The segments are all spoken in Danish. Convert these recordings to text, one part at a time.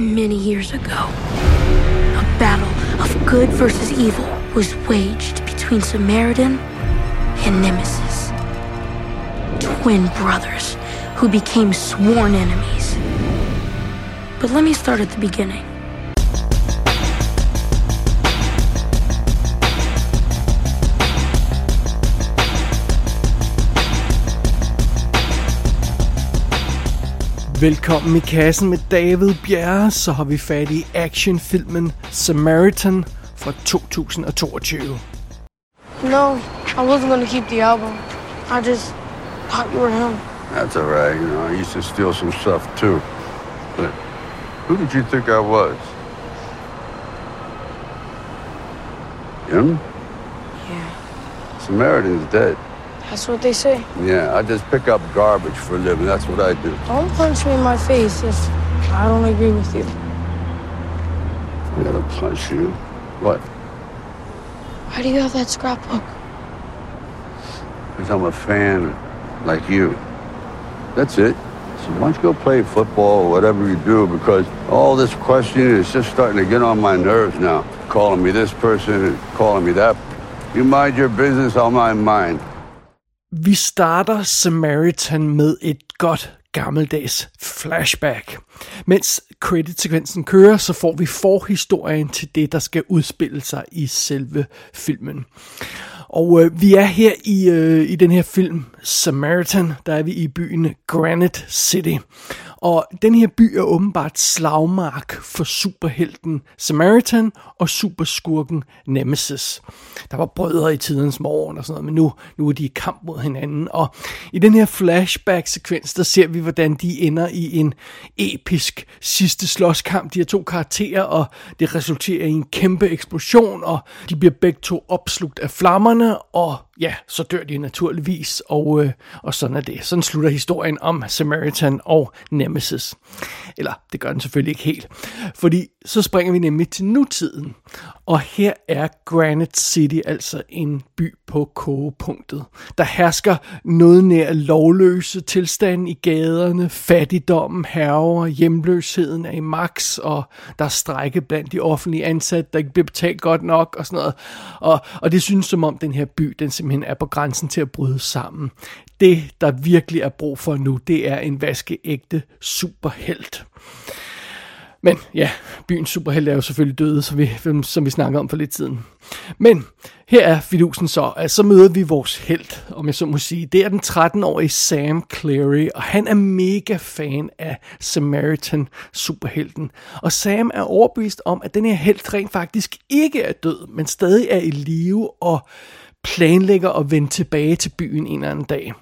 Many years ago, a battle of good versus evil was waged between Samaritan and Nemesis. Twin brothers who became sworn enemies. But let me start at the beginning. Velkommen i kassen med David Bjerre, så har vi fat i actionfilmen Samaritan fra 2022. No, I wasn't gonna keep the album. I just thought you were him. That's all right. You know, I used to steal some stuff too. But who did you think I was? Him? Yeah. Samaritan's dead. That's what they say. Yeah, I just pick up garbage for a living. That's what I do. Don't punch me in my face if I don't agree with you. I gotta punch you. What? Why do you have that scrapbook? Because I'm a fan like you. That's it. So why don't you go play football or whatever you do? Because all this questioning is just starting to get on my nerves now. Calling me this person and calling me that. You mind your business, I'll mind mine. Vi starter Samaritan med et godt gammeldags flashback. Mens creditsekvensen kører, så får vi forhistorien til det, der skal udspille sig i selve filmen. Og øh, vi er her i, øh, i den her film, Samaritan, der er vi i byen Granite City. Og den her by er åbenbart slagmark for superhelten Samaritan og superskurken Nemesis. Der var brødre i tidens morgen og sådan noget, men nu, nu er de i kamp mod hinanden. Og i den her flashback-sekvens, der ser vi, hvordan de ender i en episk sidste slåskamp. De her to karakterer, og det resulterer i en kæmpe eksplosion, og de bliver begge to opslugt af flammerne, og ja, så dør de naturligvis, og, øh, og sådan er det. Sådan slutter historien om Samaritan og Nemesis. Eller, det gør den selvfølgelig ikke helt. Fordi så springer vi nemlig til nutiden. Og her er Granite City altså en by på kogepunktet. Der hersker noget nær lovløse tilstand i gaderne, fattigdommen herrer, hjemløsheden er i max, og der er strække blandt de offentlige ansatte, der ikke bliver betalt godt nok og sådan noget. Og, og det synes som om den her by, den simpelthen er på grænsen til at bryde sammen. Det, der virkelig er brug for nu, det er en vaskeægte superhelt. Men ja, byens superhelt er jo selvfølgelig døde, som vi, som vi snakkede om for lidt siden. Men her er fidusen så, at så møder vi vores held, om jeg så må sige. Det er den 13-årige Sam Clary, og han er mega fan af Samaritan superhelten. Og Sam er overbevist om, at den her held rent faktisk ikke er død, men stadig er i live og planlægger at vende tilbage til byen en eller anden dag.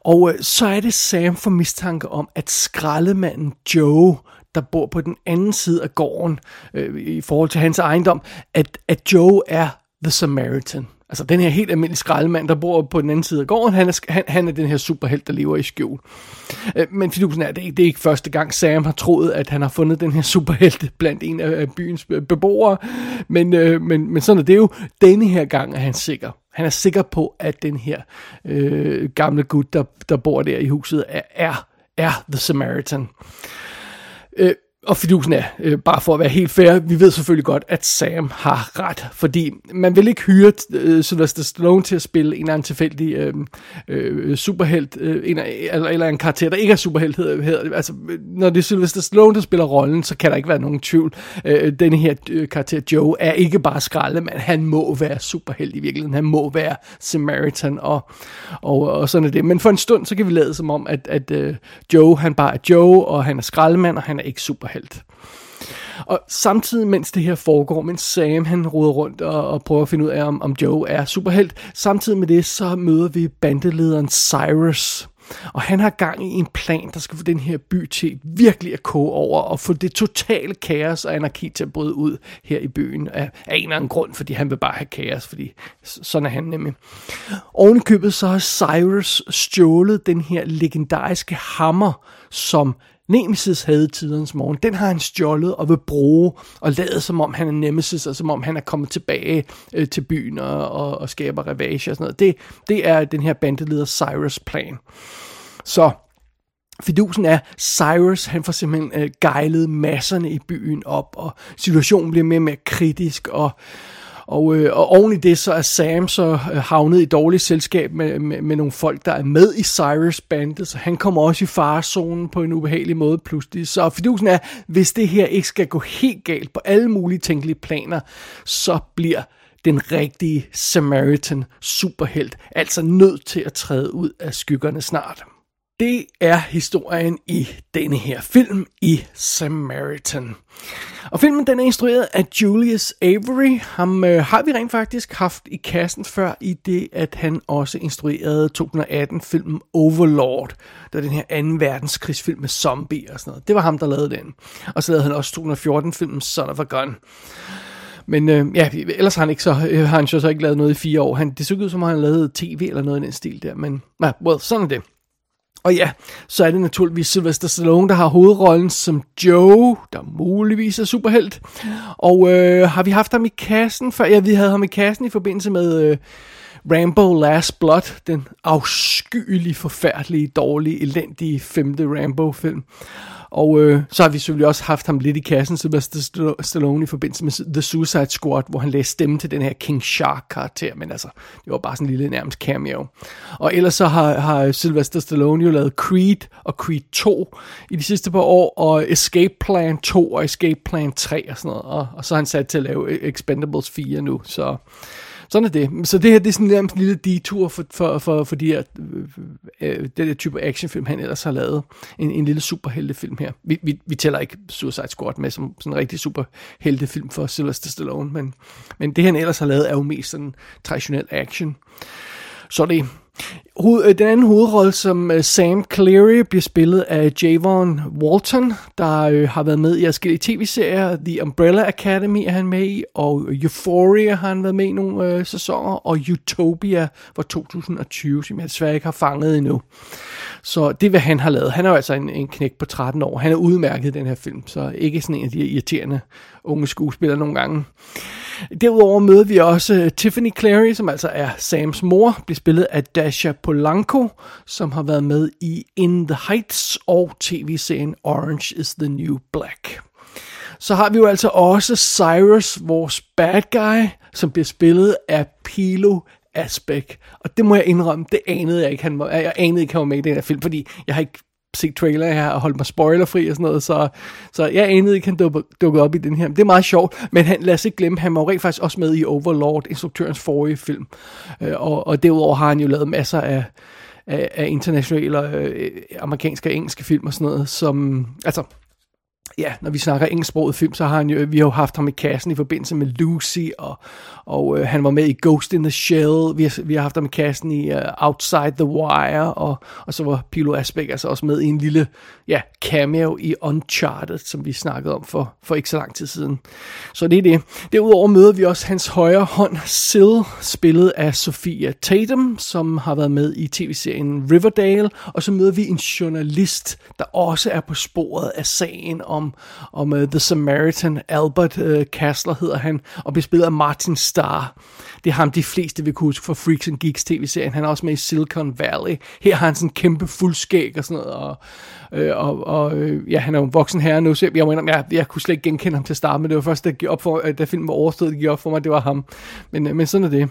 Og øh, så er det Sam for mistanke om, at skraldemanden Joe, der bor på den anden side af gården øh, i forhold til hans ejendom, at, at Joe er The Samaritan. Altså den her helt almindelige skraldemand, der bor på den anden side af gården, han er, han, han er den her superhelt, der lever i skjul. Øh, men fidusen er, det er, det er ikke første gang, Sam har troet, at han har fundet den her superhelt blandt en af byens beboere. Men, øh, men, men sådan er det jo. Denne her gang er han sikker. Han er sikker på, at den her øh, gamle gut, der, der bor der i huset, er, er, er The Samaritan. Øh, og fidusen er, øh, bare for at være helt fair, vi ved selvfølgelig godt, at Sam har ret, fordi man vil ikke hyre øh, Sylvester Stallone til at spille en eller anden tilfældig øh, øh, superhelt, øh, en, eller, eller en karakter, der ikke er superhelt. Hedder, hedder, altså, når det er Sylvester Stallone, der spiller rollen, så kan der ikke være nogen tvivl. Øh, denne her øh, karakter, Joe, er ikke bare skralde, men han må være superhelt i virkeligheden. Han må være Samaritan, og, og, og sådan er det. Men for en stund, så kan vi lade som om, at, at øh, Joe, han bare er Joe, og han er skraldemand, og han er ikke super overalt. Og samtidig mens det her foregår, mens Sam han roder rundt og, og prøver at finde ud af, om, om Joe er superhelt, samtidig med det, så møder vi bandelederen Cyrus. Og han har gang i en plan, der skal få den her by til virkelig at koge over og få det totale kaos og anarki til at bryde ud her i byen af, af en eller anden grund, fordi han vil bare have kaos, fordi sådan er han nemlig. Ovenikøbet så har Cyrus stjålet den her legendariske hammer, som Nemesis havde tidens morgen, den har han stjålet og vil bruge og lade som om han er Nemesis, og som om han er kommet tilbage øh, til byen og, og, og skaber ravage og sådan noget. Det, det er den her bandeleder Cyrus plan. Så Fidusen er, Cyrus han får simpelthen øh, gejlet masserne i byen op, og situationen bliver mere og mere kritisk, og og, øh, og oven i det, så er Sam så øh, havnet i dårligt selskab med, med, med nogle folk, der er med i Cyrus bandet, så han kommer også i farezonen på en ubehagelig måde pludselig. Så fidusen er, hvis det her ikke skal gå helt galt på alle mulige tænkelige planer, så bliver den rigtige Samaritan superhelt altså nødt til at træde ud af skyggerne snart. Det er historien i denne her film i Samaritan. Og filmen den er instrueret af Julius Avery. Ham øh, har vi rent faktisk haft i kassen før, i det at han også instruerede 2018-filmen Overlord. Det var den her anden verdenskrigsfilm med zombie og sådan noget. Det var ham, der lavede den. Og så lavede han også 2014-filmen Son of a Gun. Men øh, ja, ellers har han ikke så, øh, har han så ikke lavet noget i fire år. Han, det så ud som om han lavede tv eller noget i den stil der, men nej, well, sådan er det. Og ja, så er det naturligvis Sylvester Stallone, der har hovedrollen som Joe, der muligvis er superhelt. Og øh, har vi haft ham i kassen før? Ja, vi havde ham i kassen i forbindelse med øh, Rambo Last Blood, den afskyelige, forfærdelige, dårlige, elendige femte Rambo-film. Og øh, så har vi selvfølgelig også haft ham lidt i kassen, Sylvester Stallone, i forbindelse med The Suicide Squad, hvor han læste stemme til den her King Shark-karakter, men altså, det var bare sådan en lille nærmest cameo. Og ellers så har, har Sylvester Stallone jo lavet Creed og Creed 2 i de sidste par år, og Escape Plan 2 og Escape Plan 3 og sådan noget, og, og så har han sat til at lave e- Expendables 4 nu, så sådan er det. Så det her det er sådan nærmest en lille detur for, for, for, for de her, øh, øh, den her type actionfilm, han ellers har lavet. En, en lille superheltefilm her. Vi, vi, vi tæller ikke Suicide Squad med som sådan en rigtig superheltefilm for Sylvester Stallone, men, men det han ellers har lavet er jo mest sådan traditionel action. Så det, Hoved, øh, den anden hovedrolle som øh, Sam Cleary bliver spillet af Javon Walton, der uh, har været med i forskellige tv-serier. The Umbrella Academy er han med i, og Euphoria har han været med i nogle sæsoner, og Utopia fra 2020, som jeg desværre ikke har fanget endnu. Så det er, hvad han har lavet. Han er jo altså en, en knæk på 13 år. Han er udmærket i den her film, så ikke sådan en af de irriterende unge skuespillere nogle gange. Derudover møder vi også øh, Tiffany Clary, som altså er Sams mor, bliver spillet af Dasha Polanco, som har været med i In the Heights og tv-serien Orange is the New Black. Så har vi jo altså også Cyrus, vores bad guy, som bliver spillet af Pilo Asbæk. Og det må jeg indrømme, det anede jeg ikke, han var, jeg anede ikke, han var med i den her film, fordi jeg har ikke se trailer her og holde mig spoilerfri og sådan noget, så, så jeg anede ikke, han dukkede op i den her. Det er meget sjovt, men han, lad os ikke glemme, han var jo rent faktisk også med i Overlord, instruktørens forrige film. Øh, og, og derudover har han jo lavet masser af, af, af internationale, øh, amerikanske og engelske film og sådan noget, som, altså, ja, når vi snakker engelsksproget film, så har han jo, vi har jo haft ham i kassen i forbindelse med Lucy, og, og øh, han var med i Ghost in the Shell, vi har, vi har haft ham i kassen i uh, Outside the Wire, og, og så var Pilo Asbæk altså også med i en lille ja, cameo i Uncharted, som vi snakkede om for, for ikke så lang tid siden. Så det er det. Derudover møder vi også hans højre hånd, Sil, spillet af Sophia Tatum, som har været med i tv-serien Riverdale, og så møder vi en journalist, der også er på sporet af sagen om, om uh, The Samaritan, Albert øh, uh, Kastler hedder han, og bliver spillet af Martin Starr. Det er ham, de fleste vil kunne huske fra Freaks and Geeks tv-serien. Han er også med i Silicon Valley. Her har han sådan en kæmpe fuldskæg og sådan noget, og, øh, og, og øh, ja, han er jo en voksen herre nu, så jeg, må indrømme, jeg, jeg kunne slet ikke genkende ham til at starte med. Det var først, da, op for, da filmen var overstået, det gik op for mig, det var ham. Men, øh, men sådan er det.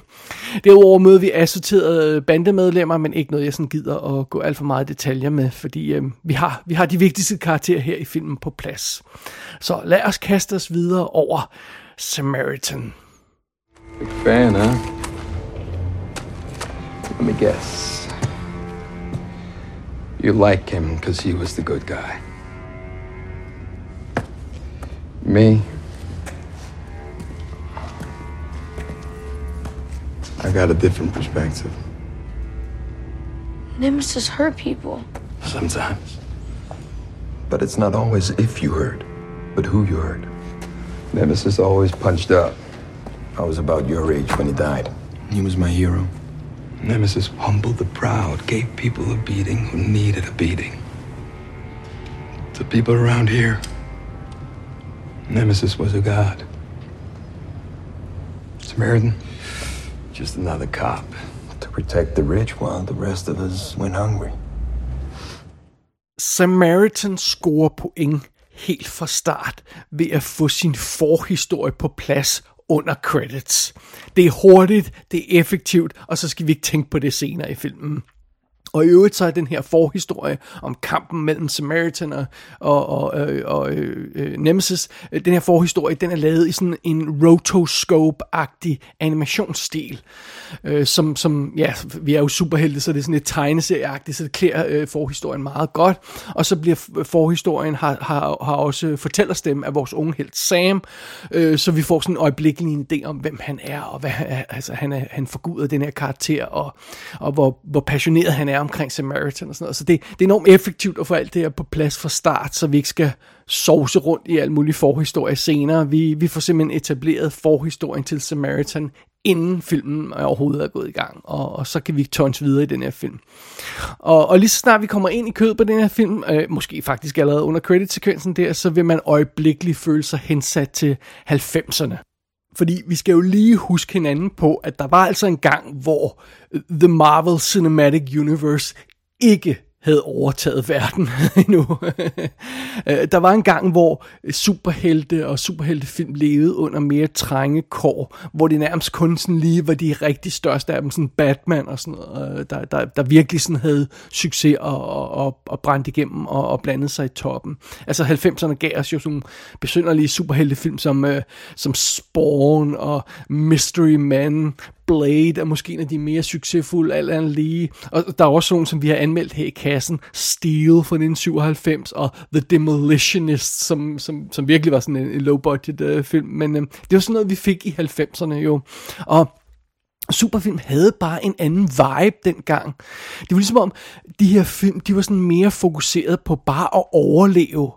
Derudover møder vi assorterede bandemedlemmer, men ikke noget, jeg sådan gider at gå alt for meget detaljer med, fordi øh, vi, har, vi har de vigtigste karakterer her i filmen på plads. Så lad os kaste os videre over Samaritan. Big fan, huh? Let me guess. You like him because he was the good guy. Me? I got a different perspective. Nemesis hurt people. Sometimes. But it's not always if you hurt, but who you hurt. Nemesis always punched up. I was about your age when he died. He was my hero. Nemesis humbled the proud, gave people a beating who needed a beating. To people around here, Nemesis was a god. Samaritan, just another cop to protect the rich while the rest of us went hungry. Samaritan scorer point helt fra start ved at få sin forhistorie på plads under credits. Det er hurtigt, det er effektivt, og så skal vi ikke tænke på det senere i filmen. Og i øvrigt så er den her forhistorie om kampen mellem Samaritan og, og, og, og, og øh, øh Nemesis, øh, den her forhistorie, den er lavet i sådan en rotoscope-agtig animationsstil, øh, som, som, ja, vi er jo superhelte, så det er sådan lidt tegneserieagtigt, så det klæder øh, forhistorien meget godt, og så bliver forhistorien, har, har, har også fortællerstemme af vores unge helt Sam, øh, så vi får sådan en øjeblikkelig en idé om, hvem han er, og hvad, altså, han, er, han forguder den her karakter, og, og hvor, hvor passioneret han er er omkring Samaritan og sådan noget. Så det, det er enormt effektivt at få alt det her på plads fra start, så vi ikke skal sovse rundt i al mulig forhistorie senere. Vi, vi får simpelthen etableret forhistorien til Samaritan, inden filmen overhovedet er gået i gang, og, og så kan vi tons videre i den her film. Og, og lige så snart vi kommer ind i kød på den her film, øh, måske faktisk allerede under credit-sekvensen der, så vil man øjeblikkeligt føle sig hensat til 90'erne. Fordi vi skal jo lige huske hinanden på, at der var altså en gang, hvor øh, The Marvel Cinematic Universe ikke havde overtaget verden endnu. Øh, der var en gang, hvor superhelte og superheltefilm levede under mere trange kår, hvor det nærmest kun sådan lige var de rigtig største af dem, sådan Batman og sådan noget, øh, der, der, der virkelig sådan havde succes og, og, og brændt igennem og, og blandede sig i toppen. Altså 90'erne gav os jo sådan besynderlige superheltefilm som, øh, som Spawn og Mystery Man, Blade er måske en af de mere succesfulde, alt andet lige. Og der er også nogen, som vi har anmeldt her i kassen. Steel fra 1997 og The Demolitionist, som, som, som virkelig var sådan en, en low-budget uh, film. Men uh, det var sådan noget, vi fik i 90'erne jo. Og Superfilm havde bare en anden vibe dengang. Det var ligesom om, de her film, de var sådan mere fokuseret på bare at overleve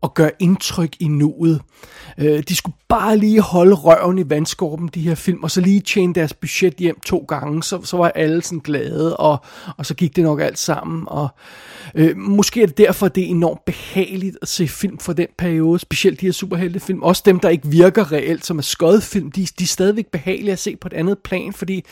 og gøre indtryk i nuet. Øh, de skulle bare lige holde røven i vandskorben, de her film, og så lige tjene deres budget hjem to gange, så, så var alle sådan glade, og, og så gik det nok alt sammen. Og, øh, måske er det derfor, det er enormt behageligt at se film fra den periode, specielt de her superheltefilm. Også dem, der ikke virker reelt, som er skodfilm, de, de er stadigvæk behagelige at se på et andet plan, fordi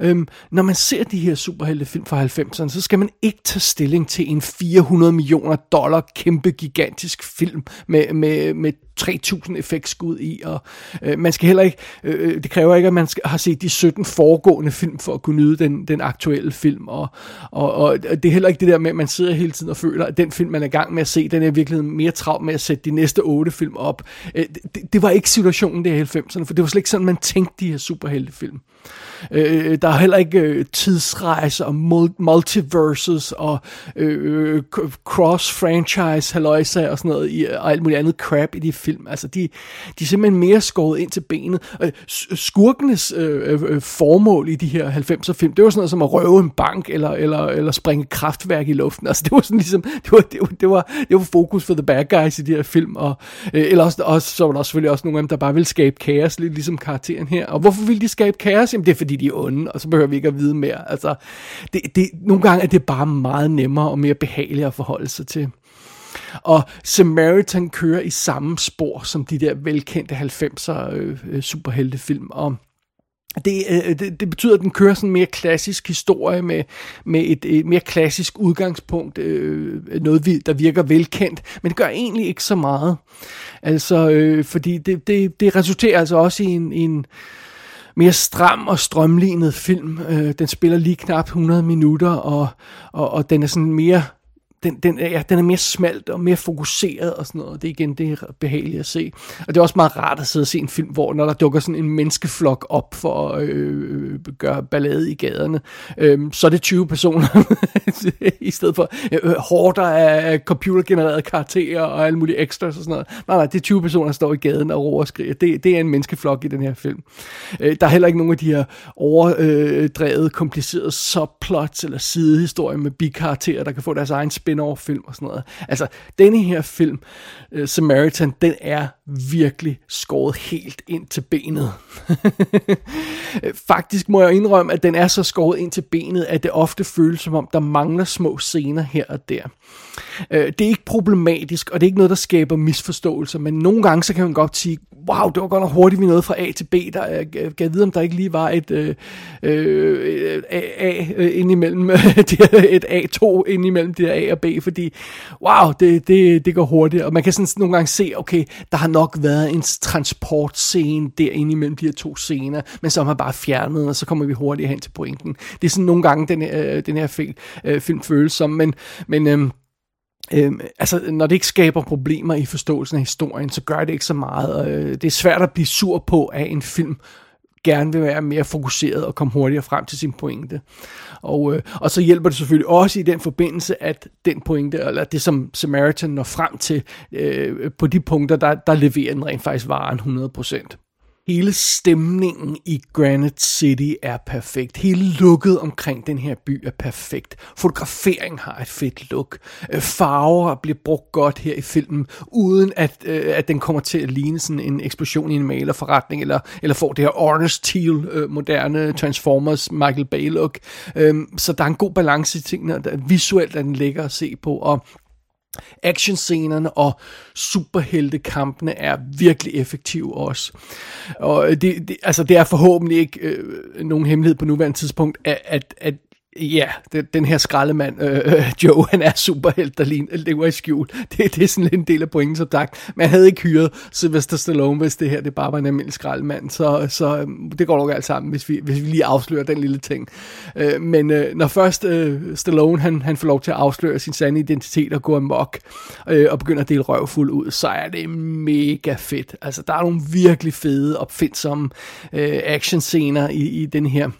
øh, når man ser de her superheltefilm fra 90'erne, så skal man ikke tage stilling til en 400 millioner dollar kæmpe gigantisk film med, med, med 3000 effektskud i, og øh, man skal heller ikke, øh, øh, det kræver ikke, at man skal, har set de 17 foregående film for at kunne nyde den, den aktuelle film, og, og, og det er heller ikke det der med, at man sidder hele tiden og føler, at den film, man er i gang med at se, den er virkelig mere travlt med at sætte de næste otte film op. Øh, det, det var ikke situationen der i 90'erne, for det var slet ikke sådan, man tænkte de her superheltefilm. Øh, øh der er heller ikke øh, tidsrejser og multiverses og øh, øh cross-franchise haløjser og sådan noget i, og alt muligt andet crap i de film. Altså, de, de er simpelthen mere skåret ind til benet. Øh, skurkenes øh, øh formål i de her 90'er film, det var sådan noget som at røve en bank eller, eller, eller springe kraftværk i luften. Altså, det var sådan ligesom, det var, det var, det var, det var fokus for the bad guys i de her film. Og, øh, eller også, også, så var der selvfølgelig også nogle af dem, der bare ville skabe kaos, lidt ligesom karakteren her. Og hvorfor ville de skabe kaos? Jamen, det er fordi, de er onde, og så behøver vi ikke at vide mere. Altså, det, det, nogle gange er det bare meget nemmere og mere behageligt at forholde sig til. Og Samaritan kører i samme spor som de der velkendte 90'er øh, øh, superheltefilm. Og det, øh, øh, det, det betyder, at den kører sådan en mere klassisk historie med, med et, et mere klassisk udgangspunkt, øh, noget der virker velkendt, men det gør egentlig ikke så meget. Altså, øh, fordi det, det, det resulterer altså også i en, en mere stram og strømlignet film. Øh, den spiller lige knap 100 minutter, og, og, og den er sådan mere den, den, ja, den er mere smalt og mere fokuseret og sådan noget. Det er igen det er behageligt at se. Og det er også meget rart at sidde og se en film, hvor når der dukker sådan en menneskeflok op for at øh, øh gøre ballade i gaderne, øh, så er det 20 personer i stedet for øh, øh hårder af computergenererede karakterer og alle mulige extras og sådan noget. Nej, nej, det er 20 personer, der står i gaden og råber og skriger. Det, det er en menneskeflok i den her film. Øh, der er heller ikke nogen af de her overdrevet, komplicerede subplots eller sidehistorier med bikarakterer, der kan få deres egen spil spin-off film og sådan noget. Altså, denne her film, uh, Samaritan, den er virkelig skåret helt ind til benet. Faktisk må jeg indrømme, at den er så skåret ind til benet, at det ofte føles som om, der mangler små scener her og der. Uh, det er ikke problematisk, og det er ikke noget, der skaber misforståelser, men nogle gange så kan man godt sige, wow, det var godt nok hurtigt, vi nåede fra A til B. Der, jeg gav vide, om der ikke lige var et øh, øh, A, A øh, indimellem, et A2 indimellem de der A og B, fordi wow, det, det, det går hurtigt, og man kan sådan nogle gange se, okay, der har nok været en transportscene derinde imellem de her to scener, men så har man bare fjernet, og så kommer vi hurtigt hen til pointen. Det er sådan nogle gange, den, øh, den her film, øh, film føles som, men, men øh, Øhm, altså, når det ikke skaber problemer i forståelsen af historien, så gør det ikke så meget. Øh, det er svært at blive sur på, at en film gerne vil være mere fokuseret og komme hurtigere frem til sin pointe. Og, øh, og så hjælper det selvfølgelig også i den forbindelse, at den pointe, eller det som Samaritan når frem til, øh, på de punkter, der, der leverer den rent faktisk varen 100%. Hele stemningen i Granite City er perfekt. Hele looket omkring den her by er perfekt. Fotografering har et fedt look. Øh, farver bliver brugt godt her i filmen, uden at, øh, at den kommer til at ligne sådan en eksplosion i en malerforretning, eller, eller får det her Orange Teal, øh, moderne Transformers Michael Bay look. Øhm, så der er en god balance i tingene. Visuelt er den lækker at se på, og actionscenerne og superheltekampene er virkelig effektive også. Og det, det, altså det er forhåbentlig ikke øh, nogen hemmelighed på nuværende tidspunkt, at, at, at Ja, det, den her skraldemand, øh, øh Joe, han er superhelt, der lever i skjul. Det, det er sådan en del af pointen, som sagt. Man havde ikke hyret Sylvester Stallone, hvis det her det bare var en almindelig skraldemand. Så, så øhm, det går nok alt sammen, hvis vi, hvis vi lige afslører den lille ting. Øh, men øh, når først øh, Stallone han, han får lov til at afsløre sin sande identitet og gå amok, øh, og begynder at dele røvfuld ud, så er det mega fedt. Altså, der er nogle virkelig fede, opfindsomme øh, actionscener i, i den her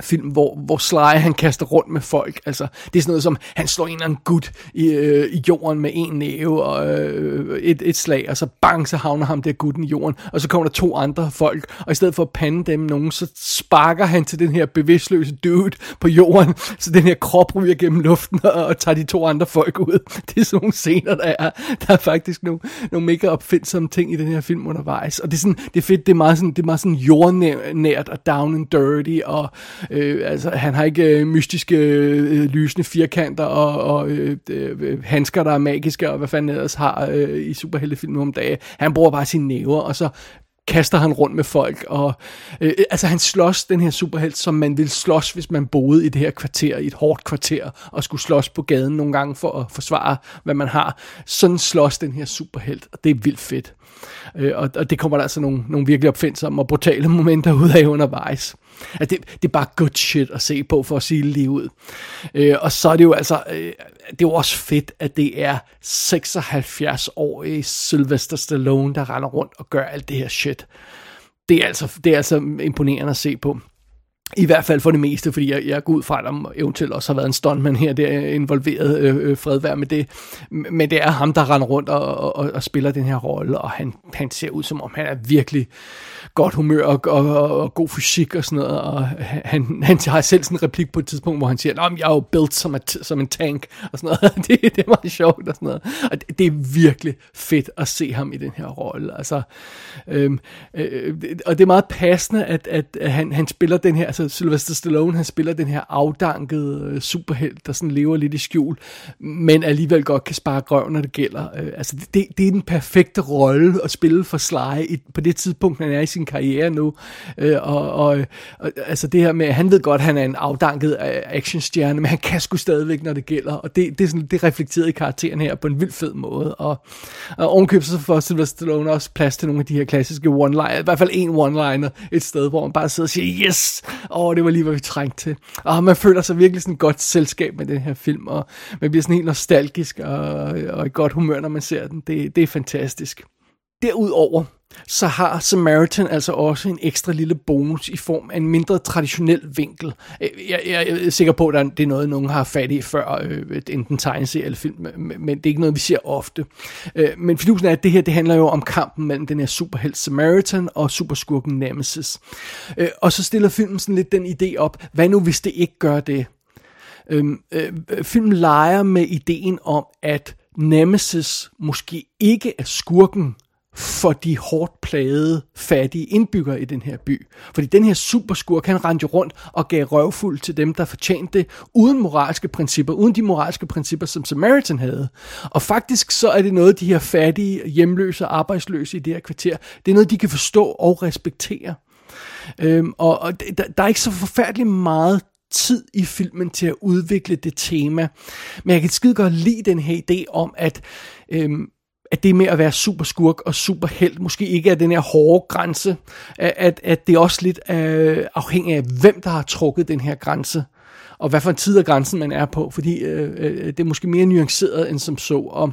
film, hvor, hvor Sly han kaster rundt med folk. Altså, det er sådan noget som, han slår en eller anden gut i, øh, i jorden med en næve og øh, et, et slag, og så bang, så havner ham der gutten i jorden, og så kommer der to andre folk, og i stedet for at pande dem nogen, så sparker han til den her bevidstløse dude på jorden, så den her krop ryger gennem luften og, og tager de to andre folk ud. Det er sådan nogle scener, der er, der er faktisk nogle, nogle mega opfindsomme ting i den her film undervejs, og det er sådan, det er fedt, det er meget sådan, det er meget sådan jordnært og down and dirty, og Øh, altså, han har ikke øh, mystiske, øh, lysende firkanter og, og øh, øh, handsker, der er magiske, og hvad fanden ellers har øh, i superheltefilm om dagen. Han bruger bare sine næver, og så kaster han rundt med folk, og øh, øh, altså han slås, den her superhelt, som man ville slås, hvis man boede i det her kvarter, i et hårdt kvarter, og skulle slås på gaden nogle gange for at forsvare, hvad man har. Sådan slås den her superhelt, og det er vildt fedt. Øh, og, og det kommer der altså nogle, nogle virkelig opfindsomme og brutale momenter ud af undervejs. Altså det, det er bare good shit at se på, for at sige det lige ud. Øh, og så er det jo altså, øh, det er jo også fedt, at det er 76-årige Sylvester Stallone, der render rundt og gør alt det her shit. Det er altså, det er altså imponerende at se på. I hvert fald for det meste, fordi jeg, jeg går ud fra, at der eventuelt også har været en stuntman her, der er involveret øh, øh, fredvær med det. Men det er ham, der render rundt og, og, og spiller den her rolle, og han, han ser ud som om, han er virkelig godt humør og, og, og, og god fysik og sådan noget. Og han, han har selv sådan en replik på et tidspunkt, hvor han siger, at jeg er jo built som, et, som en tank, og sådan noget. Det, det er meget sjovt og sådan noget. Og det, det er virkelig fedt at se ham i den her rolle. Altså, øhm, øh, og det er meget passende, at, at han, han spiller den her, altså Sylvester Stallone, han spiller den her afdankede øh, superhelt, der sådan lever lidt i skjul, men alligevel godt kan spare grøv, når det gælder. Øh, altså, det, det er den perfekte rolle at spille for Sly i, på det tidspunkt, han er i sin karriere nu. Øh, og, og, og altså det her med, han ved godt, at han er en afdanket øh, actionstjerne, men han kan sgu stadigvæk, når det gælder. Og det, det, er sådan, det er reflekteret i karakteren her på en vild fed måde. Og, og ovenkøbet så får Sylvester Stallone også plads til nogle af de her klassiske one-liner, i hvert fald en one-liner et sted, hvor man bare sidder og siger, yes, åh, oh, det var lige, hvad vi trængte til. Og man føler sig virkelig sådan et godt selskab med den her film, og man bliver sådan helt nostalgisk og, og i godt humør, når man ser den. Det, det er fantastisk. Derudover, så har Samaritan altså også en ekstra lille bonus i form af en mindre traditionel vinkel. Øh, jeg, jeg, jeg er sikker på, at det er noget, nogen har fat i før, øh, enten tegneserie eller film, men det er ikke noget, vi ser ofte. Øh, men fidusen er, at det her det handler jo om kampen mellem den her superhelt Samaritan og superskurken Nemesis. Øh, og så stiller filmen sådan lidt den idé op, hvad nu hvis det ikke gør det? Øh, øh, filmen leger med ideen om, at Nemesis måske ikke er skurken, for de hårdt plagede, fattige indbyggere i den her by. Fordi den her superskurk, han rendte rundt og gav røvfuld til dem, der fortjente det, uden moralske principper, uden de moralske principper, som Samaritan havde. Og faktisk så er det noget, de her fattige, hjemløse og arbejdsløse i det her kvarter, det er noget, de kan forstå og respektere. Øhm, og og der, der er ikke så forfærdeligt meget tid i filmen til at udvikle det tema. Men jeg kan skide godt lide den her idé om, at, øhm, at det med at være super skurk og super held måske ikke er den her hårde grænse. At, at det er også lidt øh, afhængig af, hvem der har trukket den her grænse og hvad for en tid af grænsen man er på, fordi øh, øh det er måske mere nuanceret end som så. Og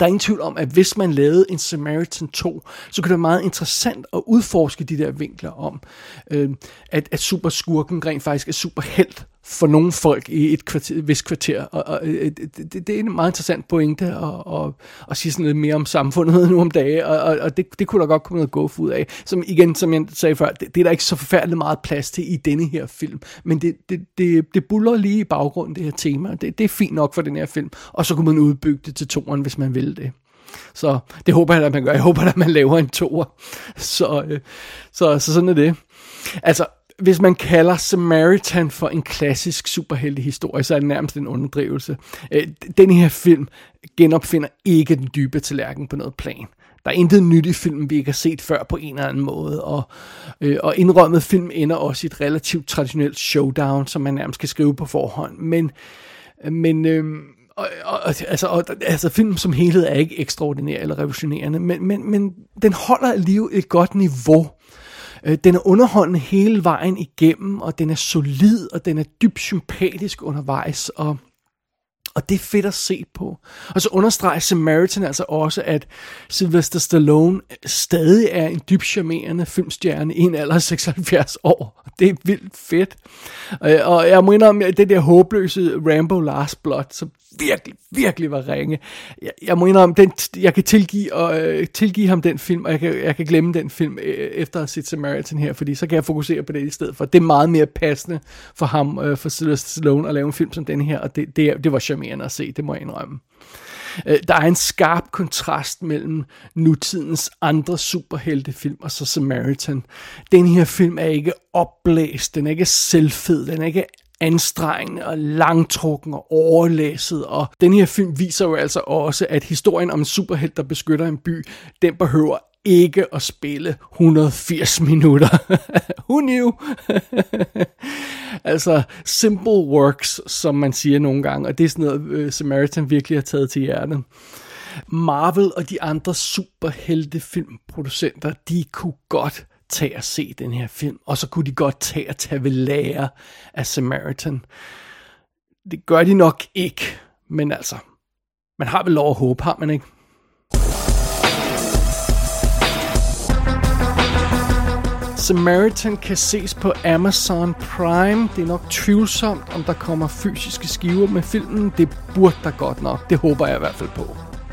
der er ingen tvivl om, at hvis man lavede en Samaritan 2, så kunne det være meget interessant at udforske de der vinkler om, øh, at, at superskurken rent faktisk er superhelt for nogle folk i et, kvarter, et vis kvarter. Og, og øh, øh, det, det er en meget interessant pointe at, at, at sige sådan lidt mere om samfundet nu om dagen, og, og, og det, det kunne der godt komme noget guf ud af. Som igen, som jeg sagde før, det, det er der ikke så forfærdeligt meget plads til i denne her film, men det, det, det, det buller lige i baggrunden, det her tema. Det, det er fint nok for den her film, og så kunne man udbygge det til toren, hvis man ville det. Så det håber jeg, at man gør. Jeg håber, at man laver en toer. Så, øh, så, så sådan er det. Altså, hvis man kalder Samaritan for en klassisk superheltehistorie, så er det nærmest en underdrivelse. Øh, den her film genopfinder ikke den dybe tallerken på noget plan. Der er intet nyt i filmen, vi ikke har set før på en eller anden måde, og, øh, og indrømmet film ender også i et relativt traditionelt showdown, som man nærmest kan skrive på forhånd. Men, men øh, og, og, altså, og, altså filmen som helhed er ikke ekstraordinær eller revolutionerende, men, men, men den holder alligevel et godt niveau. Øh, Øh, den er underholdende hele vejen igennem, og den er solid, og den er dybt sympatisk undervejs, og og det er fedt at se på. Og så understreger Samaritan altså også, at Sylvester Stallone stadig er en dybt charmerende filmstjerne i en alder af 76 år. Det er vildt fedt. Øh, og jeg mener om det der håbløse Rambo Last Blood, som virkelig, virkelig var ringe. Jeg, jeg må indrømme, den, jeg kan tilgive, og, øh, tilgive ham den film, og jeg kan, jeg kan glemme den film øh, efter at have set Samaritan her, fordi så kan jeg fokusere på det i stedet for. Det er meget mere passende for ham, øh, for Sylvester Stallone, at lave en film som den her, og det, det, det var charmerende at se, det må jeg indrømme. Øh, der er en skarp kontrast mellem nutidens andre superheltefilm og så Samaritan. Den her film er ikke opblæst, den er ikke selvfed, den er ikke anstrengende og langtrukken og overlæsset. Og den her film viser jo altså også, at historien om en superhelt, der beskytter en by, den behøver ikke at spille 180 minutter. Who knew? altså, simple works, som man siger nogle gange, og det er sådan noget, uh, Samaritan virkelig har taget til hjertet. Marvel og de andre superheltefilmproducenter, de kunne godt tage at se den her film, og så kunne de godt tage at tage ved lære af Samaritan. Det gør de nok ikke, men altså, man har vel lov at håbe, har man ikke? Samaritan kan ses på Amazon Prime. Det er nok tvivlsomt, om der kommer fysiske skiver med filmen. Det burde der godt nok. Det håber jeg i hvert fald på.